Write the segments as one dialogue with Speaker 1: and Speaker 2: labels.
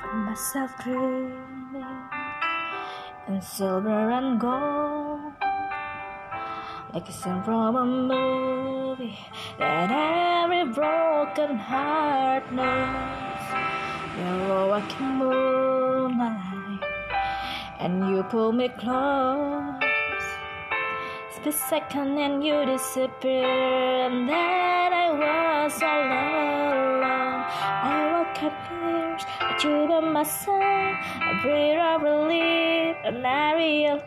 Speaker 1: find myself dreaming in silver and gold, like a scene from a movie that every broken heart knows. You're walking moonlight, and you pull me close. Split second and you disappear, and then I was all alone. I woke up here, but you by my side. I breathe of relief, and I realize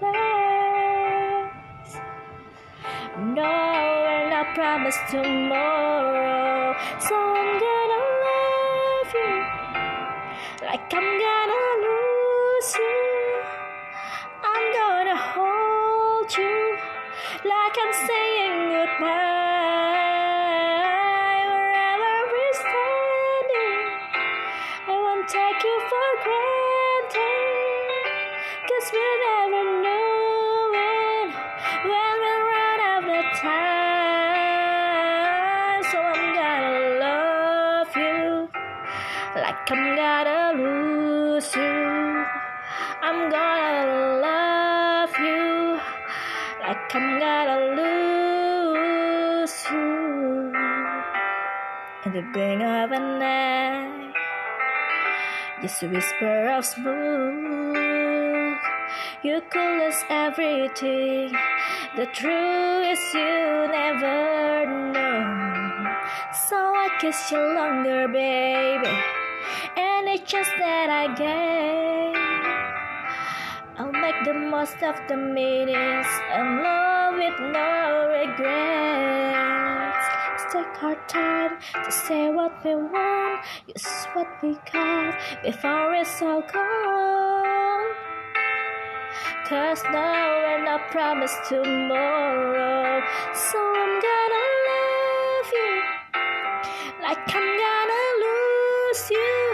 Speaker 1: no, we're not promised tomorrow. So I'm gonna love you like I'm gonna lose you. I'm gonna hold you like I'm saying I'm gonna lose you. In the blink of an eye, just a whisper of smoke. You call us everything. The truth is you never know. So I kiss you longer, baby. And it's just that I gave. Make the most of the meetings and love with no regrets. Let's take our time to say what we want, use what we got before it's all gone. Cause now we're not promised tomorrow. So I'm gonna love you like I'm gonna lose you.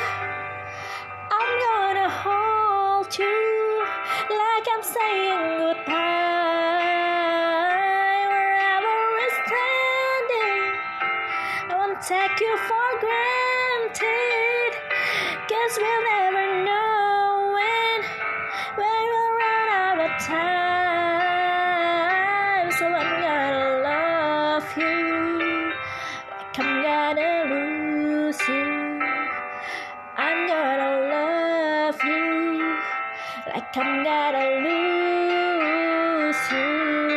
Speaker 1: Take you for granted. Like I'm gonna lose you.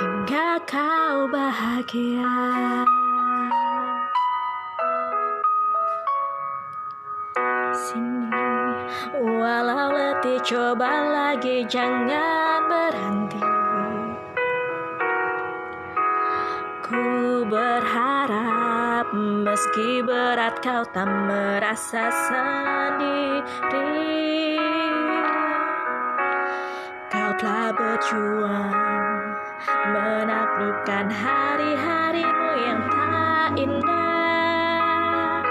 Speaker 1: hingga kau bahagia. Sini, walau letih, coba lagi, jangan berhenti. Ku berharap meski berat kau tak merasa sendiri Kau telah berjuang menaklukkan hari-harimu yang tak indah.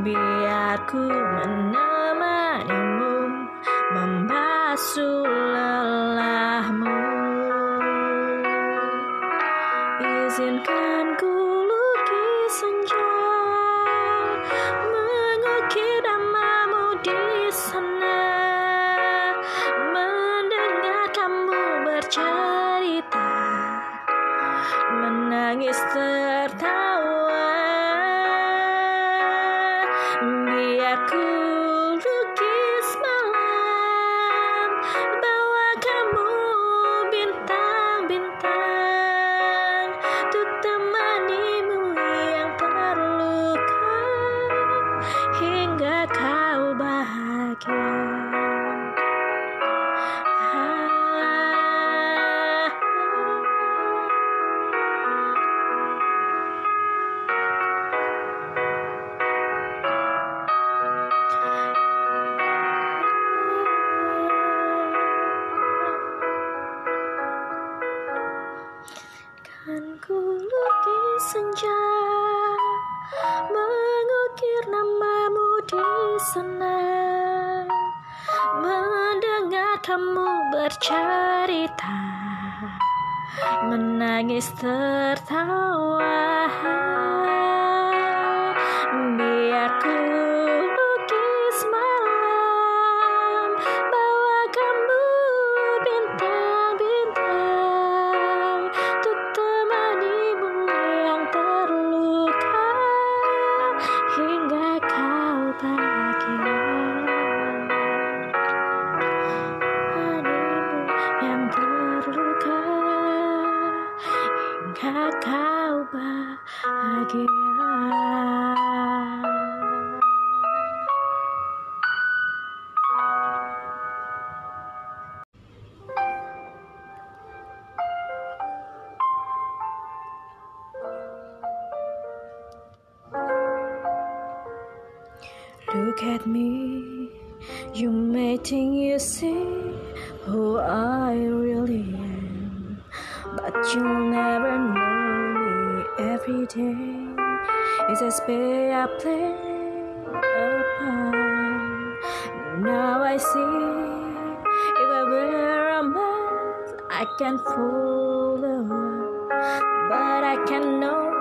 Speaker 1: Biar ku menemanimu membasuh lelahmu. Izinkan ku Look at me, you may think you see who I really am, but you'll never know me every day. It's a spray I play upon. Now I see if I wear a mask, I can fool the world, but I cannot fool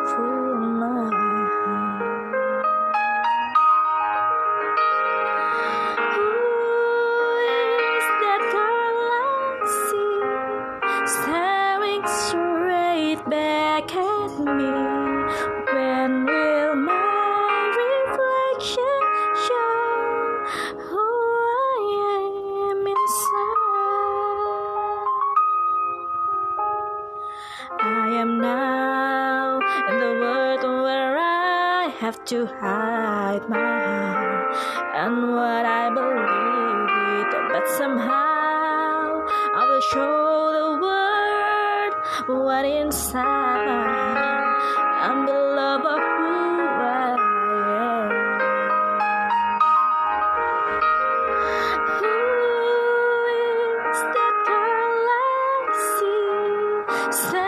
Speaker 1: me? When will my reflection show who I am inside? I am now in the world where I have to hide my heart and what I believe it, but somehow I will show the world what inside. I'm the love of who I am. Who is that girl I see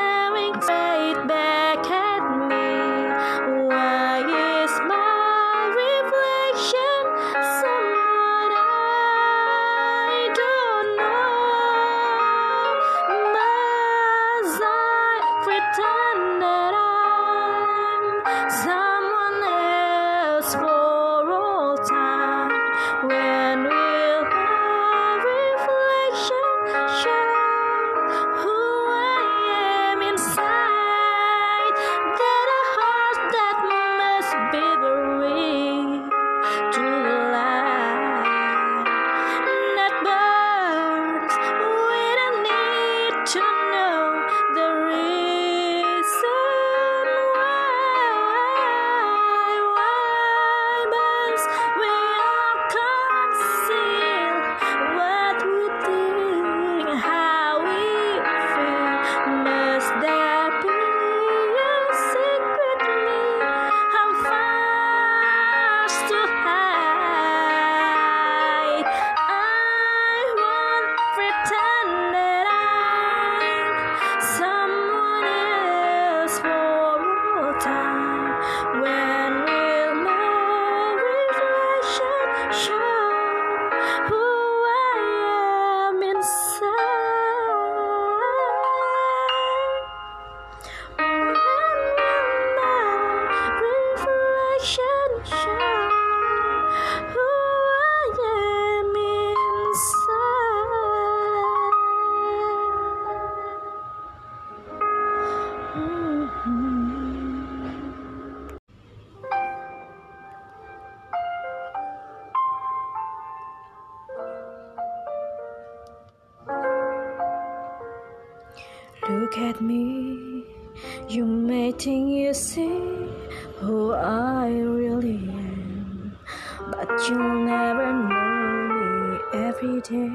Speaker 1: but you'll never know me every day.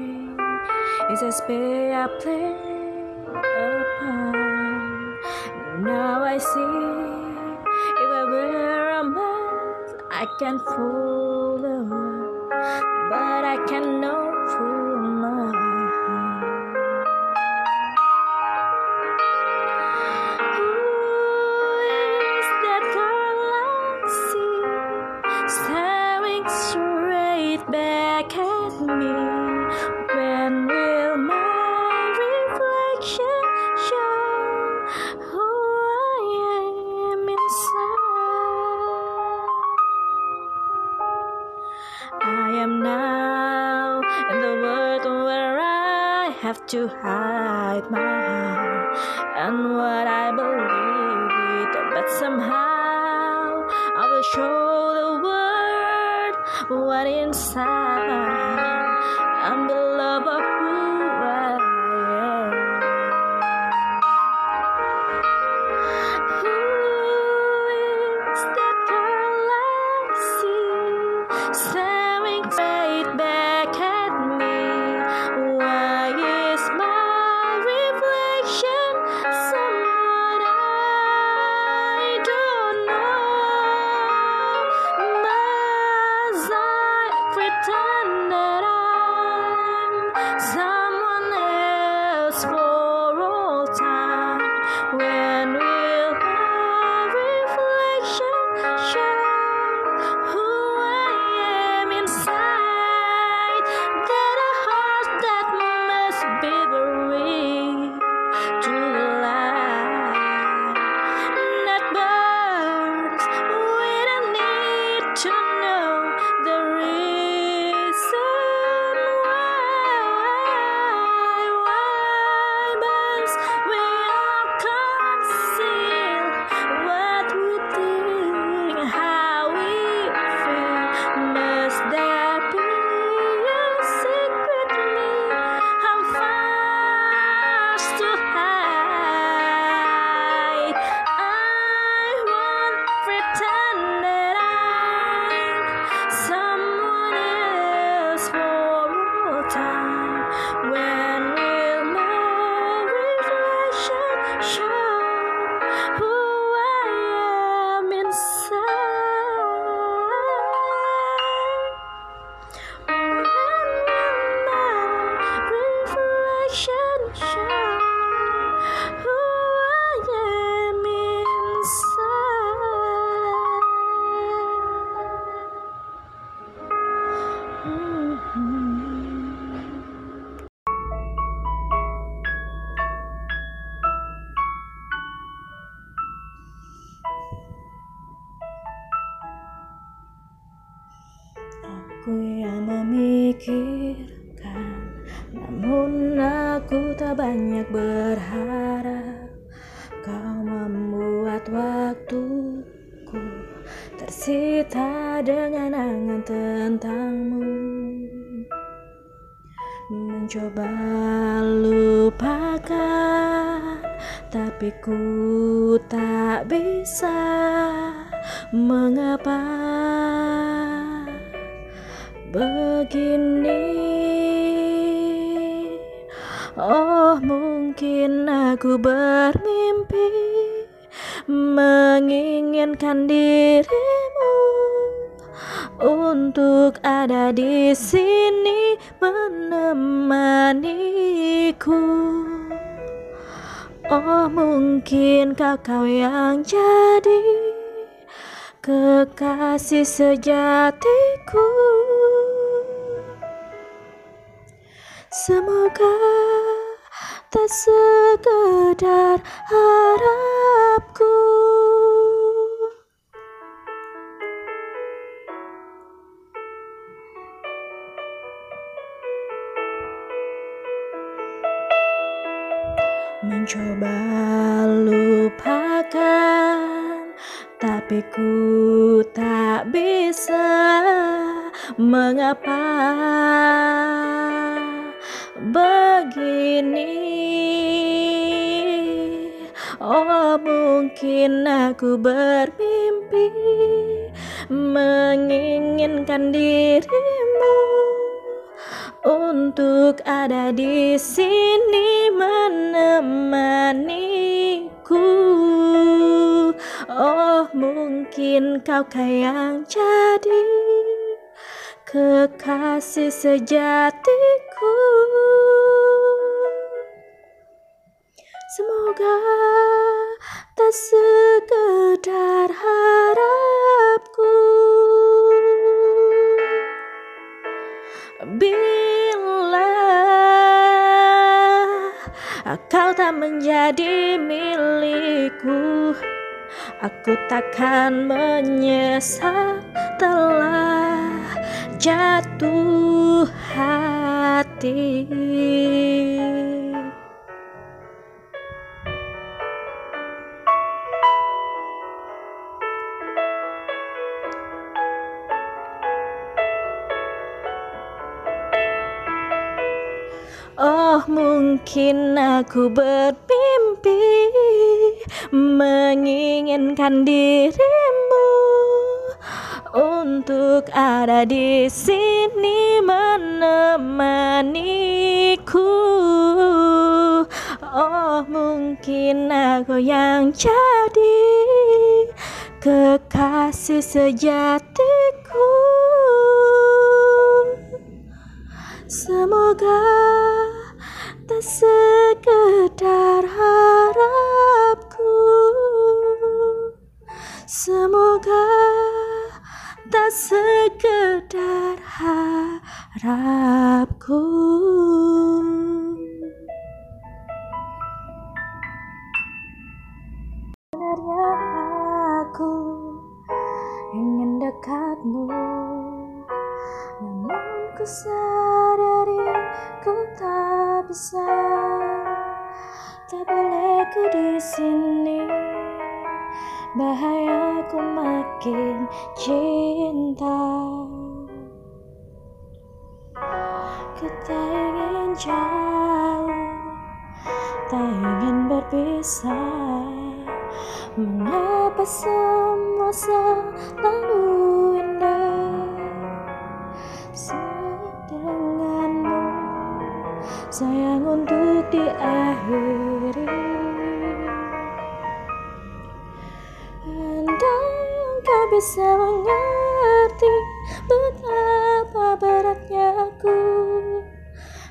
Speaker 1: It's a spell I play upon. Now I see if I wear a mask, I can fool the world, but I cannot fool am now in the world where I have to hide my heart and what I believe it, but somehow I will show the world what inside my heart. I'm the love of who Mencoba lupakan Tapi ku tak bisa. Mengapa begini? Oh mungkin aku bermimpi Menginginkan dirimu Untuk ada di sini menemaniku. Oh mungkin kau yang jadi kekasih sejatiku. Semoga tak sekedar harapku aku bermimpi Menginginkan dirimu Untuk ada di sini menemaniku. Oh mungkin kau yang jadi Kekasih sejatiku. Semoga tak sekedar harapku. Bila kau tak menjadi milikku Aku takkan menyesal telah jatuh hati mungkin aku bermimpi Menginginkan dirimu Untuk ada di sini menemaniku. Oh mungkin aku yang jadi Kekasih sejatiku. Semoga tak sekedar harapku. Semoga tak sekedar harapku. Sebenarnya aku ingin dekatmu ku sadari ku tak bisa. Tak boleh ku di sini. Bahaya ku makin cinta. Kita ingin jauh. Tak ingin berpisah. Mengapa semua selalu Sayang untuk diakhiri Andai engkau bisa mengerti Betapa beratnya aku.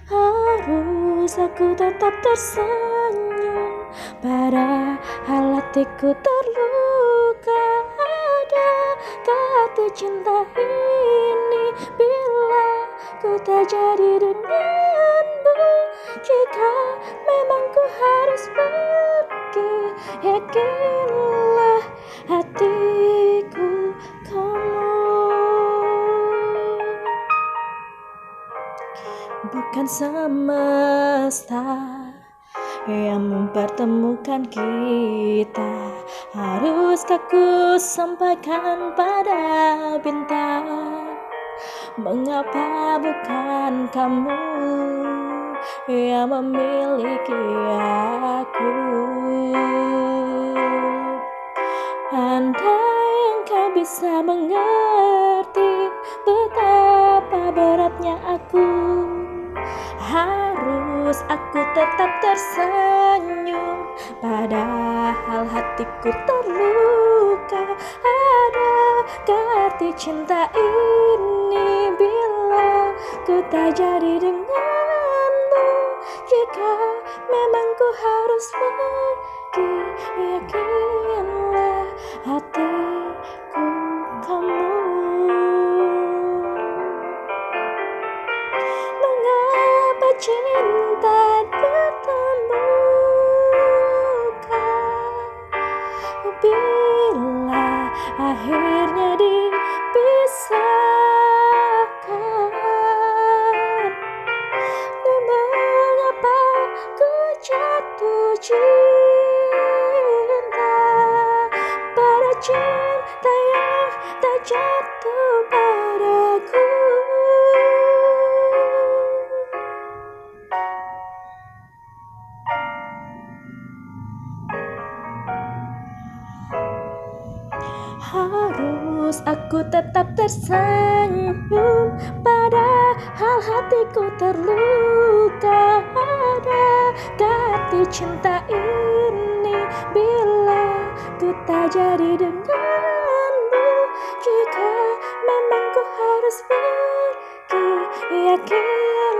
Speaker 1: Harus aku tetap tersenyum Padahal hatiku terluka. Ada kata cinta ini Bila ku tak jadi denganmu Jika memang ku harus pergi Yakinlah hatiku kamu Bukan semesta yang mempertemukan kita. Haruskah ku sampaikan pada bintang? Mengapa bukan kamu yang memiliki aku. Andai engkau bisa mengerti Betapa beratnya aku Harus aku tetap tersenyum Padahal hatiku terluka. Ada arti cinta ini Bila ku tak jadi denganmu Jika memang ku harus pergi Yakinlah hatiku kamu. Mengapa cinta Harus aku tetap tersenyum Padahal hatiku terluka. Ada ganti cinta ini Bila ku tak jadi denganmu. Jika memang ku harus pergi Yakinlah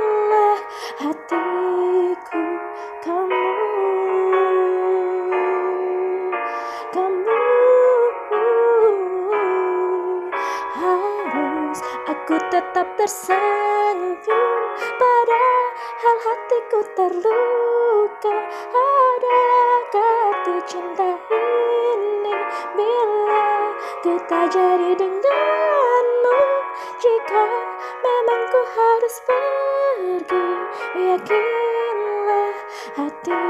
Speaker 1: tersenyum Padahal hatiku terluka. Ada kata cinta ini Bila ku tak jadi denganmu? Jika memang ku harus pergi Yakinlah hati